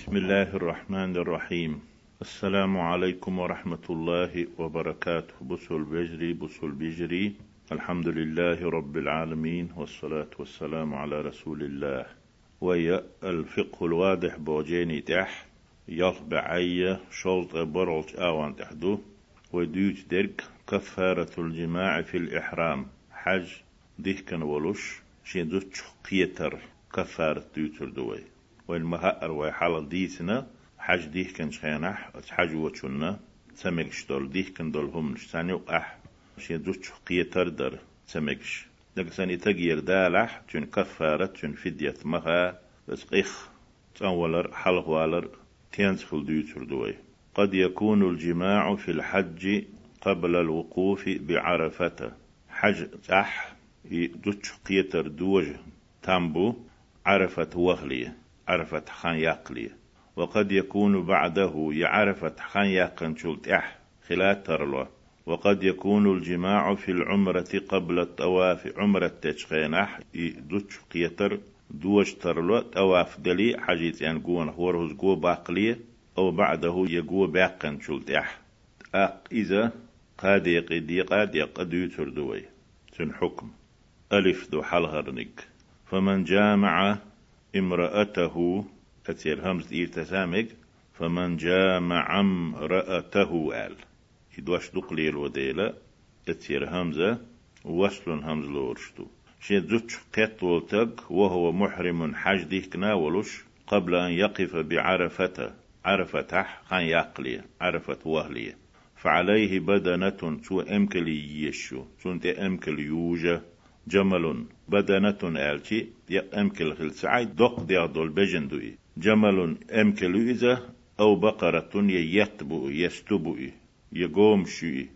بسم الله الرحمن الرحيم السلام عليكم ورحمة الله وبركاته بسل بجري بسل بجري الحمد لله رب العالمين والصلاة والسلام على رسول الله ويا الفقه الواضح بوجيني تح يلب عيا شلط برلج آوان تحدو وديوت درك كفارة الجماع في الإحرام حج ديكن ولوش شين دوتش قيتر كفارة ديوتر دوي والمهأر ويحال ديسنا حج ديه كان شخينح حج وچونا سمكش دول ديه كان دول هم سانيو أح شي دوش قيتر در سمكش لك ساني تغيير دالح تون كفارة تون فدية مها بس قيخ تنولر حلوالر تينسخل ديوتر دوي قد يكون الجماع في الحج قبل الوقوف بعرفة. حج تح دوش قيتر دوج تامبو عرفة وغلية. عرفت خان يقلي وقد يكون بعده يعرفت خان يقن شلت أح خلال ترلو. وقد يكون الجماع في العمرة قبل الطواف عمرة تشخينح دوش قيتر دوش ترلو. طواف دلي حاجيت يعني قوان هورهز قو باقلي أو بعده يقو باقن شلت أح. أق إذا قاد يقدي قاد يقدي تردوي سن حكم؟ ألف دو حلهرنك فمن جامع امرأته تسير همز إير تسامك فمن جامع امرأته قال يدوش دقلي الوديلة تسير همزة وصل همز لورشتو. شي زوج قتل وهو محرم حج ديك ناولوش قبل أن يقف بعرفة. عرفة خان يقلي عرفة وهلية فعليه بدنة سو أمكلي يشو سنت أمكلي يوجة. جمل بدنة آلتي أمكل خل سعي دق دي دول بجندوي جمل أمكل إذا أو بقرة يتبو يستبو يقوم شوي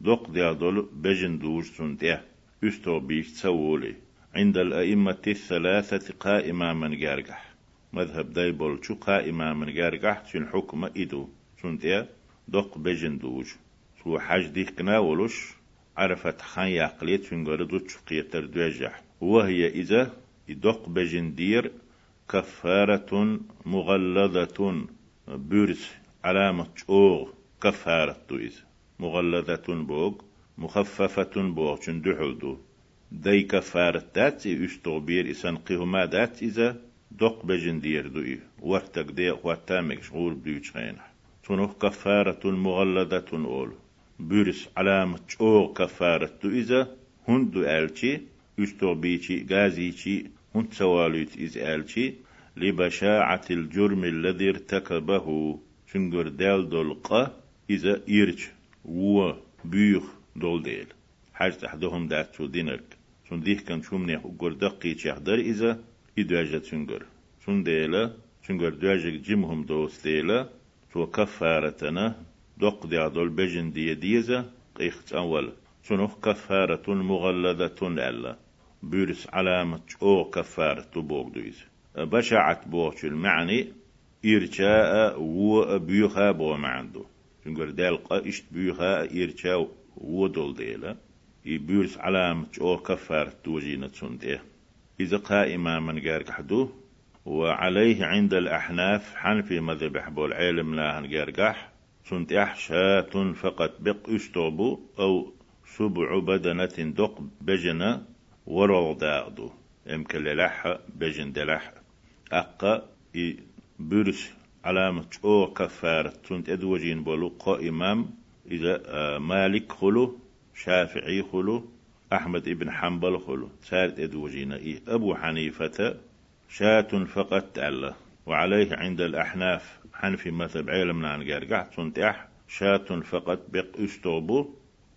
دق دي دول بجندوش سنتيه استو بيش تسولي عند الأئمة الثلاثة قائمة من جارجح مذهب دايبول شو قائمة من جارجح شن حكمة إدو؟ سنتيه دق بجندوش سو حاج ديك كناولوش عرفت خان يقليت شنغر دو تشقيتر دوجح وهي إذا يدق بجندير كفارة مغلظة بورس علامة أوغ كفارة إذا مغلظة بوغ مخففة بوغ شندحل دي كفارة دات يستغبير إسان قهما دات إذا دق بجندير دوي ورتك دي واتامك شغور بيوش خينح تنوح كفارة مغلظة أول بورس علامة أو كفارة إذا هندو ألشي يستو بيشي غازيشي هند سواليت إز ألشي لبشاعة الجرم الذي ارتكبه. شنجر دال دولقة إذا إيرش و بيخ دول ديل. حاج تحدهم دات شو دينرك شن ديه كان شو منيح وقر دقي تشحدر إذا إدواجة شنجر شن ديلا شنجر دواجة جمهم دوس ديلا شو كفارتنا دق دي عدول بجن دي ديزة قيخت أول. سنوخ كفارة مغلظة ألا. بيرس علامة أو كفارة بوغ دويز. بشعت بوغ المعني إرشاء و بيوخا بو معندو شنقر دالقا إشت بيوخا إرشاء و دول ديلا. بيرس علامة أو كفارة توجينة سنده إذا قائمة من جارك حدو وعليه عند الأحناف حنفي مذهب حبو العلم لا هنجارجح سنت شاة فقط بق أستوبو أو سبع بدنة دق بجنة ورو داغدو إمكن للح بجن دلح. أقا إي برس علامة أو كفارة. سنت أدوجين بولو قا إمام إذا آه، مالك خلو شافعي خلو أحمد ابن حنبل خلو. سارت أدوجين إي أبو حنيفة شاة فقط تعالى وعليه عند الأحناف. حنفي مثل علمنا عن قرقع تنتح شاة فقط بق استوبو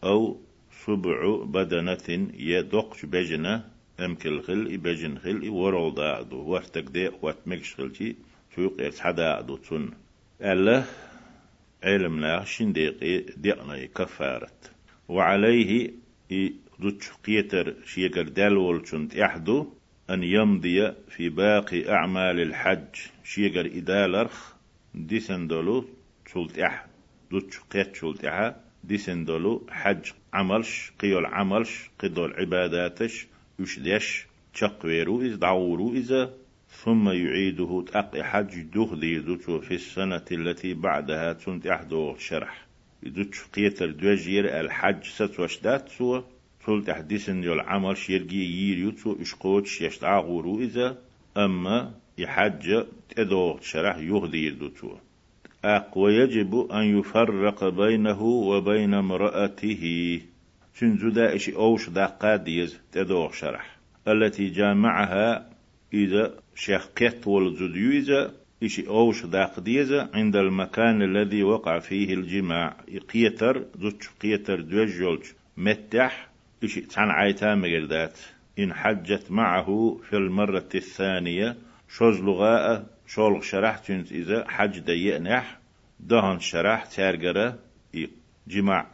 أو سبع بدنة يدق بجنة أمكل خل بجن خل ورو داعدو وقتك دي وقت مكش خلتي سوق يتحدى عدو تن ألا علمنا شنديقي دقنا كفارت. وعليه دوتش قيتر شيقر دالول شنت يحدو أن يمضي في باقي أعمال الحج شيقر إدالرخ ديسندولو تشولت إح دوتش قيت تشولت إحا ديسندولو حج عملش قيول عملش قدول عباداتش يشديش تشقويرو إذ دعورو إذا ثم يعيده تأقي حج دوخ ديدوتو في السنة التي بعدها تنت أحدو شرح. يدوتش قيتر دوجير الحج ستوشدات سوى تول تحديثن يول عمل شيرجي يير يوتو إشقوتش يشتعغورو إذا أما يحج تدو شرح يهدي يدوتو أق ويجب أن يفرق بينه وبين امرأته. تنزو دائش أوش داقا ديز تدو شرح. التي جامعها إذا شخقت والزديو إذا إشي أوش داق ديزا عند المكان الذي وقع فيه الجماع. قيتر زوج قيتر دوجولج متح إشي تان عيتا مجردات إن حجت معه في المرة الثانية شوز لغاء شولغ شرح تنت إذا حج ديئنح دهن شرح تارجرة جماع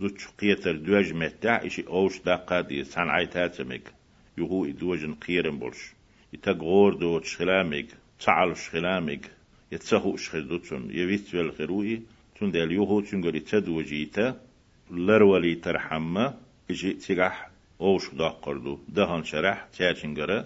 زوج قيتر دوج متح إشي أوش داقا ديز تان عيتا تمك يهو إدوجن قيرن بولش. يتغور دوت شخلامك تعال شخلامك يتسهو شخدوتون يويت والخروي تون دال يوهو تنغري تدوجيتا لرولي ترحمة إجي تيغح أوش داقردو دهان شرح تياتنغرا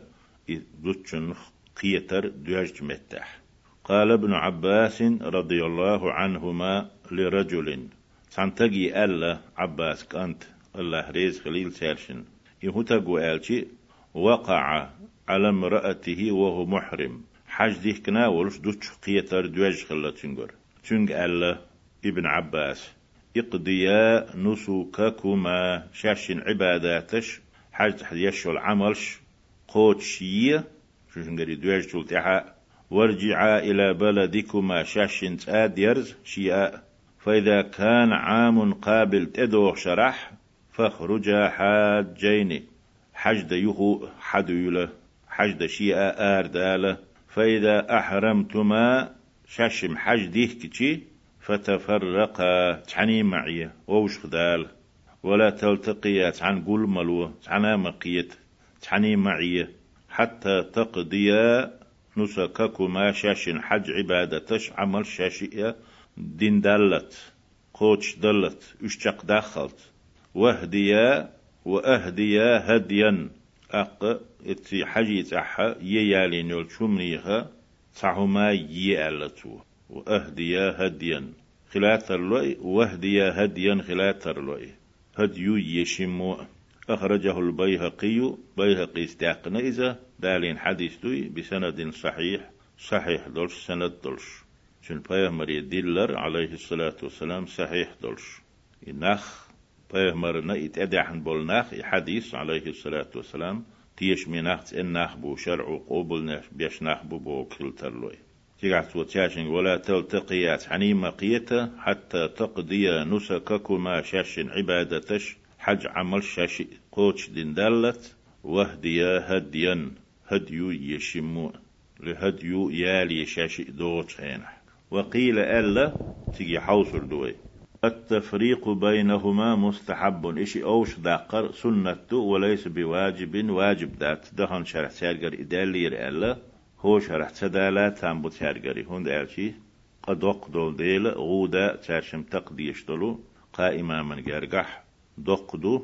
دوتشن قيتر دوج متح. قال ابن عباس رضي الله عنهما لرجل سانتجي ألا عباس كانت الله ريز خليل سيرشن. يهوتاقو آلشي وقع على امرأته وهو محرم. حج ديه كنا ولش دوش قيتر دوج خلا تنجر تنج ألا ابن عباس اقضيا نسوككما شاشن عباداتش. حج تحت يشو العملش قوت شيء شو شنجري دوج تلتحا وارجعا إلى بلدكما شاشن تاديرز شيئا فإذا كان عام قابل تدوخ شرح فاخرجا حاجين. حج يهو حد يلا حج شيئا آردالة. فإذا أحرمتما شاشم حج ديه كتشي فتفرقا تعني معي ووش خدال ولا تلتقيا عن قول ملو تعنى مقيت تعني معي حتى تقضيا نسككما شاشن حج عبادتش عمل شاشئة دين دلت قوتش دلت اشتق دخلت وهديا وأهديا هديا. أق إتي حجي تحا ييالين يول شمنيها تعهما يألتو وأهديا هديا. خلات اللوي وهديا هديا خلات اللوي هديو يشمو. أخرجه البيهقي بيهقي استعقنا إذا دالين حديث دوي بسند صحيح صحيح دولش سند دولش. شن بيهمر ديلر عليه الصلاة والسلام صحيح دولش. نخ بيهمرنا يتأدعن بولناخ حديث عليه الصلاة والسلام تيش مناخت إناخ بو شرع قوبل ناخ بيش ناخ بو بو كلترلوي تيغعت وتشاشن ولا تلتقيات حنيمة قيتا حتى تقضي نسككما شاشن عبادتش حج عمل شاشي قوتش دين وهديا هديا هديو يشمو لهديو يالي شاشي دوت هنا. وقيل ألا تيجي حوصر دوي. التفريق بينهما مستحب. إشي أوش داقر سنة وليس بواجب واجب دات دهن شرح سيرجر إدالير ألا. هو شرح سدالا تامبو تارجري هون دالشي قد وقدول ديل غودا تارشم تقديش دلو قائما من جرجح دقدو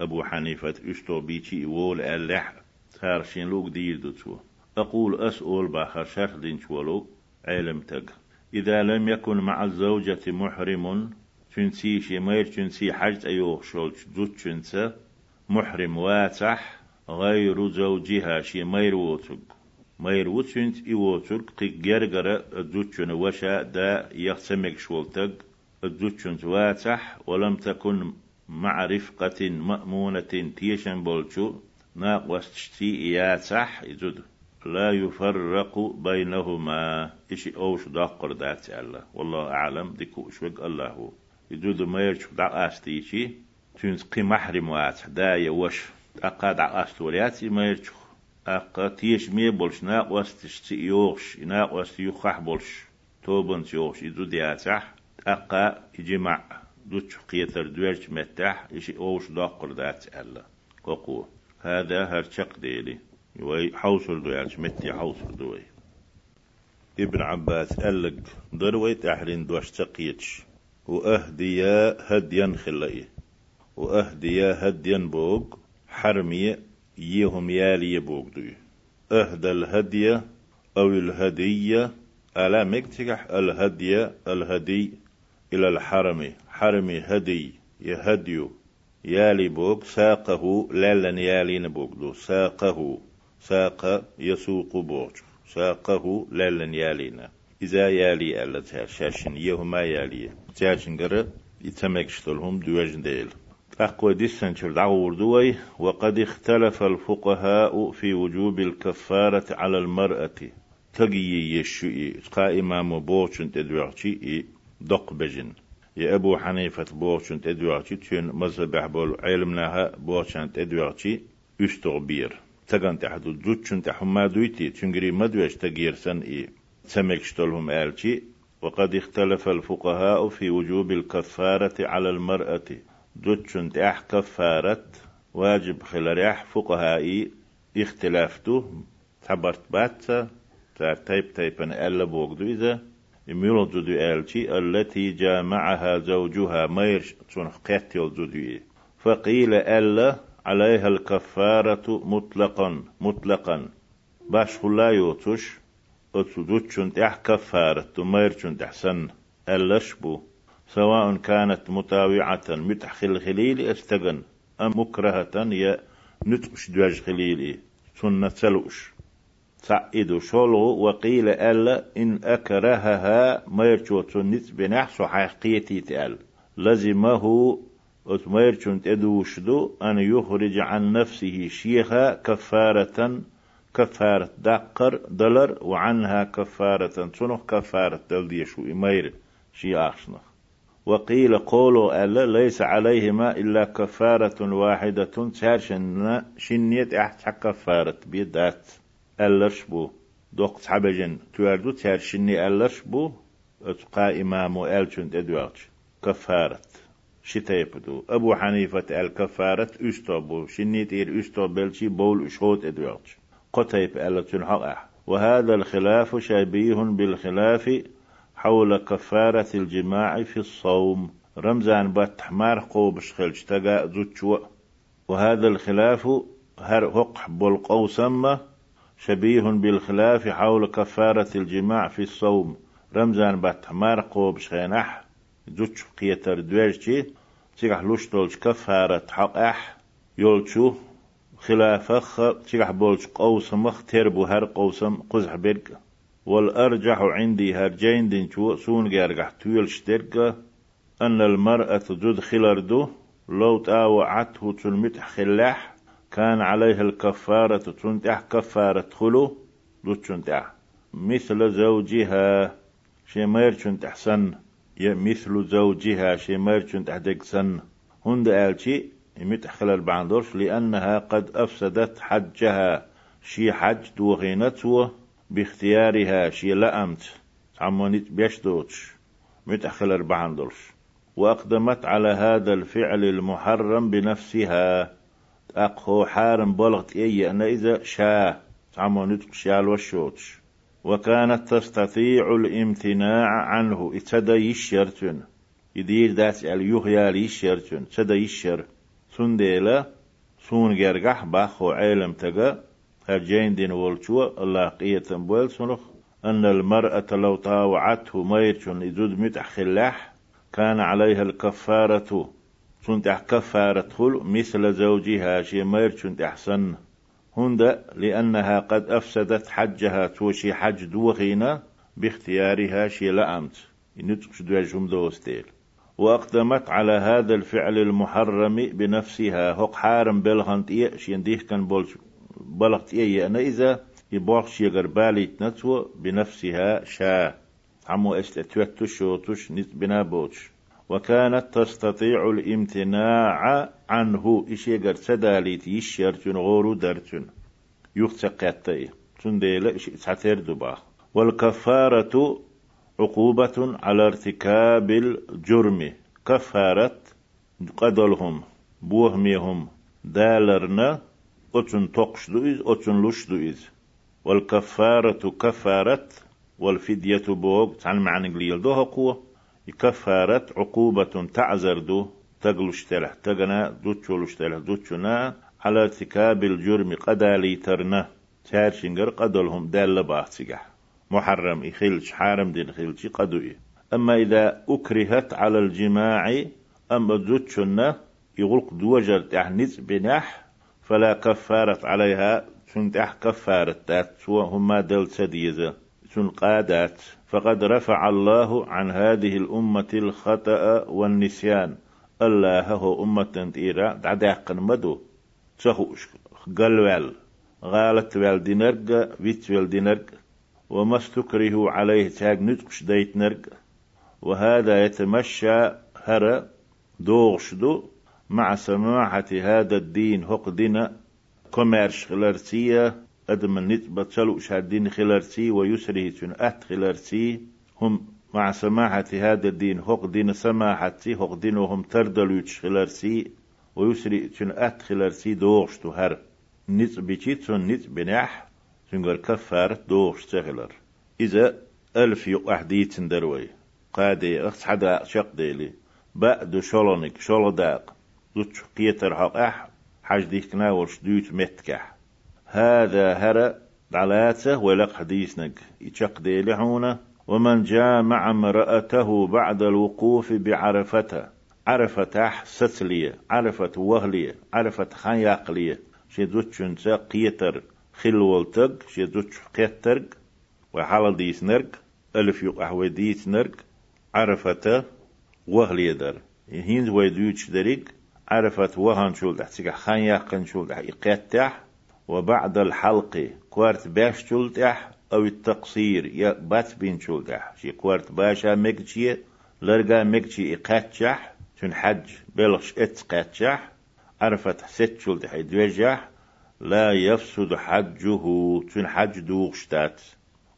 أبو حنيفة اشتو بيتي وول ألح تارشين لوك دير دوتو أقول أسأل باخر شرح دين شولو علم تق إذا لم يكن مع الزوجة محرم تنسي شمير تنسي حج أيوه شولش دوت تنسى محرم واتح غير زوجها شمير ووتق مير وتشنت إيوترك قيق جرجرة دوتشن وشا دا يخسمك شولتق الدوتشنت واتح ولم تكن مع رفقة مأمونة تيشن بولشو ناق وستشتي ياتح يزود لا يفرق بينهما. إشي أوش داقر دات الله والله أعلم ديكو شوق الله. هو يدود ما يرجع دع أستيشي تنس قي محرم وات داية وش أقا دع أستورياتي ما يرجع أقا تيش مي بولش. ناق واستشتي يوغش ناق واست يخح بولش توبن يوغش يدود ياتح أقا يجمع. دوتش قيتر دويرش متاح إشي أوش داقر دات الله قوقو هذا هرشق ديلي. وي حوصل دويرش متي حوصل دوي. ابن عباس قالك دروي تحرين دوش تقيتش. وأهديا هديا خلائي وأهديا هديا بوغ حرمي يهم يالي بوغ دوي. أهدى الهدية أو الهدية ألا مكتك الهدية الهدي إلى الحرم حرم هدي يهديو. يالي بوك ساقه لألن يالي نبوك دو ساقه ساق يسوق بوك. ساقه لألن يالينا إذا يالي ألا تشاشن. يهما يالي. تشاشن قرأ يتمكشتلهم دوجن ديل. أقوى ديسن دعور دوي وقد اختلف الفقهاء في وجوب الكفارة على المرأة. تقي يشوئي. قا إمام بوشن تدوعشي دق بجن. يا أبو حنيفة بوشن تدوعشي تشين مذهب بول علمناها بوشن تدوعشي أستغبير. تغن تحدو دوتشن تحما دويتي تنجري مدوش تغيير سن إي تمكشتلهم آلشي وقد اختلف الفقهاء في وجوب الكفارة على المرأة. دوتشن تأح كفارة واجب خلال فقهائي اختلافته. تبرت باتسا تار تايب تايبن ألا بوغدو إذا دودو آلتي التي جامعها زوجها ميرش تنخ قتل فقيل ألا عليها الكفارة مطلقا مطلقا. باش خلا يوتش أتدوتشن تح كفارة ميرشن تحسن ألشبو سواء كانت متاوعة متحخل خليل استغن. أم مكرهة يا نتقش دواج خليلي سنة سلوش. تعيد شولو وقيل ألا إن أكرهها ما يرشوت نت بنحس حقيقيتي تأل. لزمه أتميرشون تدوشدو أن يخرج عن نفسه شيخا كفارة كفارة دقر دلر وعنها كفارة تنخ كفارة دلديشو إمير شي أخشنخ وقيل قولوا ألا ليس عليهما إلا كفارة واحدة تشارشن شنيت أحت كفارة بيدات. ألرش بو. دوق تعبجن تواردو تشارشني ألرش بو اتقى إمامو ألشن تدوالش كفارة شتيبدو أبو حنيفة الكفارة أستوبو شنيت إير أستوبلشي بول أشهود أدوالش. قتيب ألتن حقح وهذا الخلاف شبيه بالخلاف حول كفارة الجماع في الصوم. رمزان باتحمار قوبش خلش تقا زوتشو. وهذا الخلاف هر هق بالقوسمة شبيه بالخلاف حول كفارة الجماع في الصوم. رمزان باتحمار قوبش خينح زوتش قيتر دويرشي. تيقح لوش كفارة حق أح يولشو خلافخ. تيقح بولش قوسمخ. تربو هر قوسم قزح بيرك والأرجح عندي هرجين دين شو سون جارجح تويل شترك أن المرأة جد خلردو. لو تاوعته تلمتح خلاح. كان عليها الكفارة تنتح كفارة خلو دو تنتح مثل زوجها شمير تنتح سن. مثل زوجها شمير تنتح دق سن. هند آلشي يمتح خلال بعندورش لأنها قد أفسدت حجها. شي حج دوغينته باختيارها شي لأمت. عمونيت بيشدوتش متأخل بعندلش وأقدمت على هذا الفعل المحرم بنفسها. أقهو حارم بلغت إيه أنا إذا شاء عمونيت شال وشوتش. وكانت تستطيع الامتناع عنه. إتدى يشيرتن يدير دات اليوغيال يشيرتن تدى يشير. سنديلا سون جرجح باخو عالم تجا. هرجين دين والشو الله قية بول سنخ. أن المرأة لو طاوعته ميرشن إذود متحخلاح كان عليها الكفارة. سنتح كفارة خل مثل زوجها شي ميرشن أحسن. هند لأنها قد أفسدت حجها توشي حج دوغينا باختيارها شي لأمت. نتقش دواجهم دوستيل. وأقدمت على هذا الفعل المحرم بنفسها. هق حارم بلغنت إيه شين كان بولش بلغت إيه أنا إذا يبوخ يغر بالي نتو بنفسها شاء عمو استتوتش شوتش بنا بوتش. وكانت تستطيع الامتناع عنه. إشيغر سداليت يشير غورو درتن يختقاتي تنديل إش تعتير دبا والكفارة عقوبة على ارتكاب الجرم. كفارة قدلهم بوهميهم. دالرنا أتن تقشدو إز أتن لشدو إز والكفارة كفارة والفدية بوغ تعال معنى قليل دو قوة. كفارة عقوبة تعزر دو تقلش تلح تقنا دوتشولش تلح دوتشنا على ارتكاب الجرم قدا ليترنا تارشنجر قدلهم دال باهتسجح محرم إخلش حارم دين خلش قدوي أما إذا أكرهت على الجماع أما زوجنا يغلق دوجر تحنيز بنح فلا كفارة عليها تنتح كفارة تات سوى هما دل سديزة. قادات فقد رفع الله عن هذه الأمة الخطأ والنسيان. الله هو أمة تيرا دعداق مدو. تسخوش قلوال. غالت والدينرق ويت والدينرق وما استكره عليه تاج نتقش ديت نرق. وهذا يتمشى هر دوغشدو مع سماحة هذا الدين هقدنا كوميرش خلرسية أدم النسبة تلو شادين خلرسي ويسره تن أت خلرسي هم مع سماحة هذا الدين هقدنا سماحتي هقدنا هم تردلوش خلرسي ويسري تن أت خلرسي دوغشتو هر. نسبة تن نسبة نح تنقر كفارة دوغش تغلر إذا ألف يقعديت دروي. قادي أخت حدا شق ديلي. بعد شلونك شلو داق. دوتش قيتر حق أح حاج ديك ناورش دوت متكح. هذا هرأ دعلاته ولق حديثنك يشق ديلي حونا ومن جامع امرأته بعد الوقوف بعرفته. عرفت ستلية عرفت وهلية. عرفت خياقلية. شي دوتشن قيتر. خلولتق شي دوتش قيترق وحال ديس نرق. ألف يقع وديس نرق. عرفته وهل يدر هين ويدوش دريق. عرفت وهن شول خان يقن شول تح. وبعد الحلق كوارت باش شول تح أو التقصير يا بات بين شول تح شي كوارت باشا مكتشي لرقا مكتشي إقاتشح تن حج بلغش اتقاتشح عرفت ست شول تح يدوجح لا يفسد حجه تن حج دوغشتات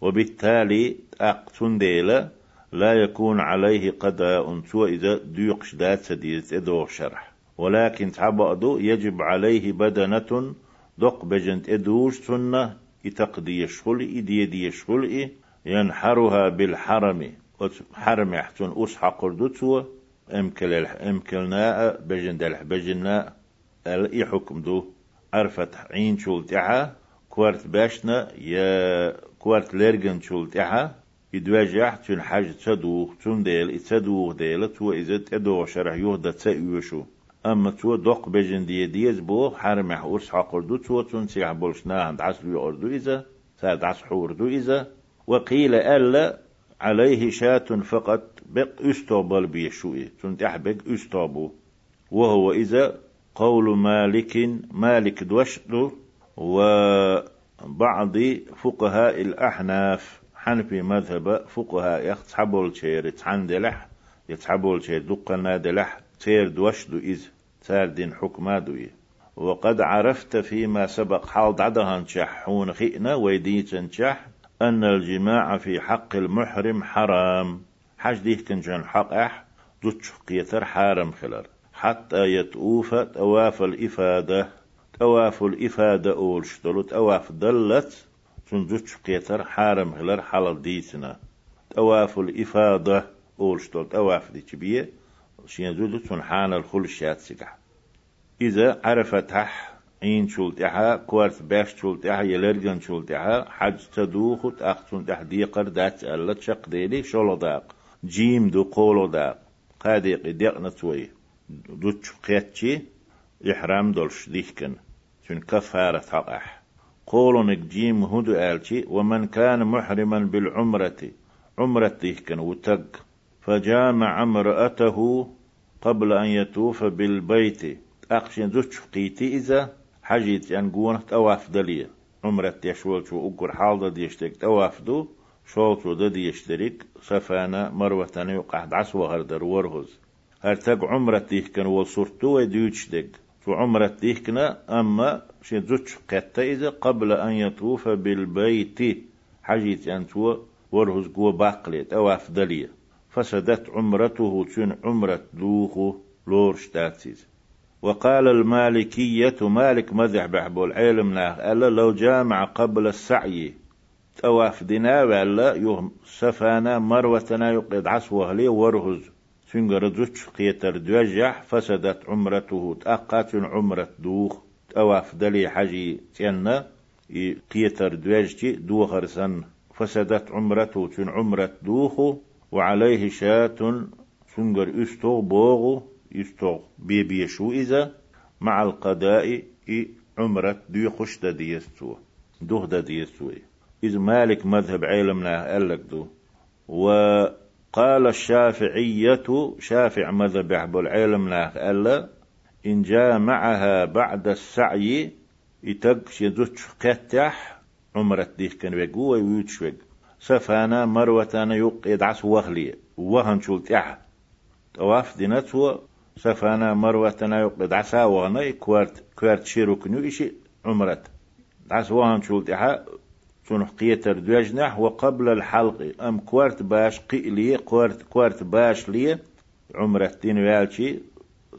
وبالتالي أقتن ديلا لا يكون عليه قضاء سوى إذا ديقش دات سديد إدو شرح. ولكن تعبأدو يجب عليه بدنة دق بجنت إدوش سنة يتقدي يشغل إدي دي يشغل ينحرها بالحرم حرم يحتون أصحى قردتو أمكل أمكلنا بجن دلح بجنا اي حكم دو. عرفت عين شول تحا كوارت باشنا يا كوارت ليرجن شول تحا. يدواجح تون حاجة تدوخ تون ديل تدوخ ديل تو إذا تدوخ شرح يهدى تأيوشو أما تو دوق بجن دي ديز بو حرمح أرس حقردو تو تون سيح بولشنا عند عصر يوردو إذا ساد عصر حوردو إذا وقيل ألا عليه شاة فقط بق استوبل بيشوئي تون تحبق استوبو وهو إذا قول مالك مالك دوشدو وبعض فقهاء الأحناف حنفي مذهب فقهاء يختصحبوا الشير تحندلح يتحبوا الشير دقنا دلح تير دوشدو إذ تار دين حكما وقد عرفت فيما سبق حال دعدها حون خئنا ويديت شح أن الجماع في حق المحرم حرام. حاج ديه كنجان حق أح دوتش قيتر حارم خلر. حتى يتوف تواف الإفادة. تواف الإفادة أول شتلو تواف دلت تنجوش قيتر حارم غلر حلال ديتنا. تواف الإفادة أول شتول تواف دي تبيه شين زودو تنحان الخلشات سكح إذا عرفت حح عين شولتها كوارت باش شولتها يلرجن شولتها حج تدوخ تأختون تحديقر دات ألا تشق ديلي شولو داق. جيم دو قولو داق. قاديق ديق نتوي دوتش قيتشي إحرام دولش ديكن تن كفارة حقح قولون جيم هدو آلتي ومن كان محرما بالعمرة. عمرة تيكن وتق فجامع امرأته قبل أن يطوف بالبيت. أقشن زوج قيتي إذا حجيت ينقون تواف دلية عمرة يشول شو أقر حال دي يشترك تواف دو شوط دي يشترك. سفانا مروة يقع دعس وهردر ورهز. هرتق عمرة وصورتو وديوش دق عمرة تيكنا أما شي زوج قتا إذا قبل أن يطوف بالبيت. حجيت أنتو ورهز قوة باقليت أو أفضلية فسدت عمرته تون عمرة دوخو لورش تاتيز وقال المالكية مالك مذح بحبو العلم ألا لو جامع قبل السعي تواف دنا ولا يوم سفانا مروتنا يقيد عصوه لي ورهز. سنجر زوج قيتر دوجح فسدت عمرته تأقات عمرة دوخ تواف دلي حجي تينا قيتر دوجتي دوخر سن فسدت عمرته تن عمرة دوخو وعليه شاة سنجر استوغ بوغو استوغ. بيبي شو إذا مع القضاء إي عمرة دي خش دا ديستو دوه دا ديستو. إذ مالك مذهب علمنا قالك دو. وقال الشافعية شافع مذهب يحب العلم قال إن جاء معها بعد السعي يتق شدوش قتح عمرة ديه كان ويقو ويوتش سفانا مروتانا يق يدعس وهلي وهن شلت اح طواف دينتو سفانا مروتانا يق يدعسا وغنا كوارت كوارت شيرو كنو إشي عمرة دعس وهن شلت اح سنح قيتر دوجنح وقبل الحلق أم كوارت باش قئلي كوارت كوارت باش لي عمرة دين ويالشي.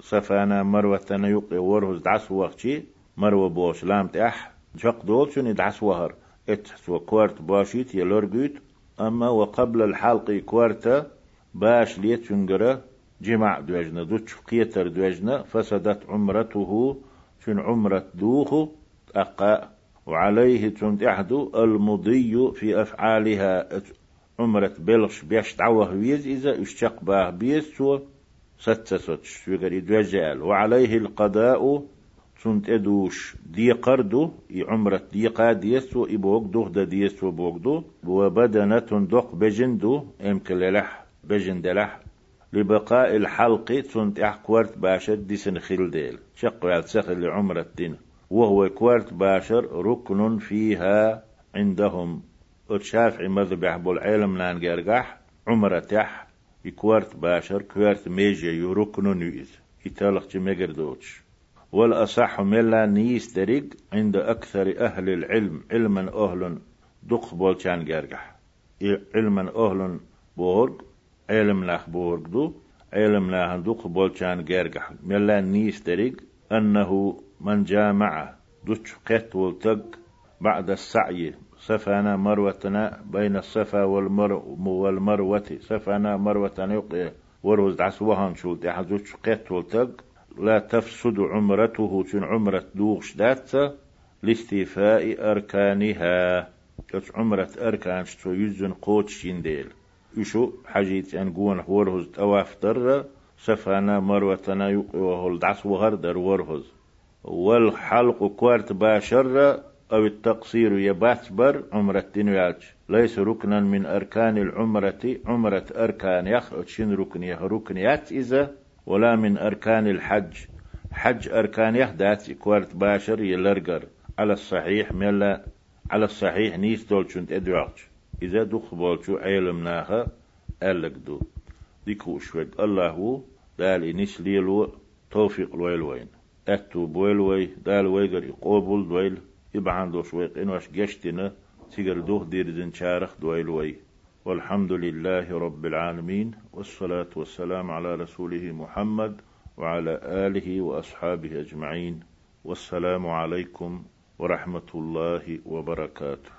سفانا مروتانا يق ورهز دعس وقتي مرو بوش لام تأح شق دول شنو دعس وهر. ات سو كوارت باشيت يلورجوت أما وقبل الحلق كوارتا باش ليت شنجرة جمع دوجنا دوتش قيتر دوجنا فسدت عمرته شن عمرة دوخو أقا وعليه تنتحدو المضي في أفعالها. عمرة بلغش بيش تعوه ويز إذا اشتق باه بيز سو ستة ستش وعليه القضاء سنت أدوش دي قردو إي عمرة دي قاد يسو إي بوغدو دا ديسو بوغدو. وبدنة دق بجندو ام كللح بجندلح لبقاء الحلق سنت أح كوارت باشر دي سنخيل ديل شق على سخل لعمرة دين. وهو كوارت باشر ركن فيها عندهم. الشافعي مذبح بالعلم لأن جرجح. عمرة تح. كوارت باشر كوارت ميجي يركن يؤذ يتالق جمجر دوتش والأصح ملا نيسترق عند أكثر أهل العلم. علما أهل دق بولشان جرجح. علما أهل بورغ علم لاخ بورغ دو علم لاخ دق بولشان جرجح. ملا نيسترق أنه من جامع دوش قت والتق بعد السعي. سفانا مروتنا بين الصفا والمر والمروة. سفانا مروتنا يقي ورز عسوهان شولت يحزوش قت والتق لا تفسد عمرته تن عمرة دوغش داتة لاستيفاء أركانها. كتش عمرة أركان شتو يزن قوتش ينديل. يشو حاجيت أن قوان ورهز تواف در سفانا مروتنا يقوى وهل دعس وهر در ورهز والحلق كوارت باشر أو التقصير يبات بر عمرة دينويالج ليس ركنا من أركان العمرة عمرة أركان يخ شن ركن يخ ركنيات إذا ولا من أركان الحج. حج أركان يهدات كوارت باشر يلرقر. على الصحيح ملا على الصحيح نيس دول شنت ادوعج إذا دخ بولشو عيلم ناها ألق دو. ديكو شوك الله دال إنيس ليلو توفيق الويلوين أتو بويلوي دال ويقر يقوبل دويل. يبعان دو شويق. إنواش جشتنا تيقر دوه دير زن شارخ دويلوي والحمد لله رب العالمين والصلاة والسلام على رسوله محمد وعلى آله وأصحابه أجمعين والسلام عليكم ورحمة الله وبركاته.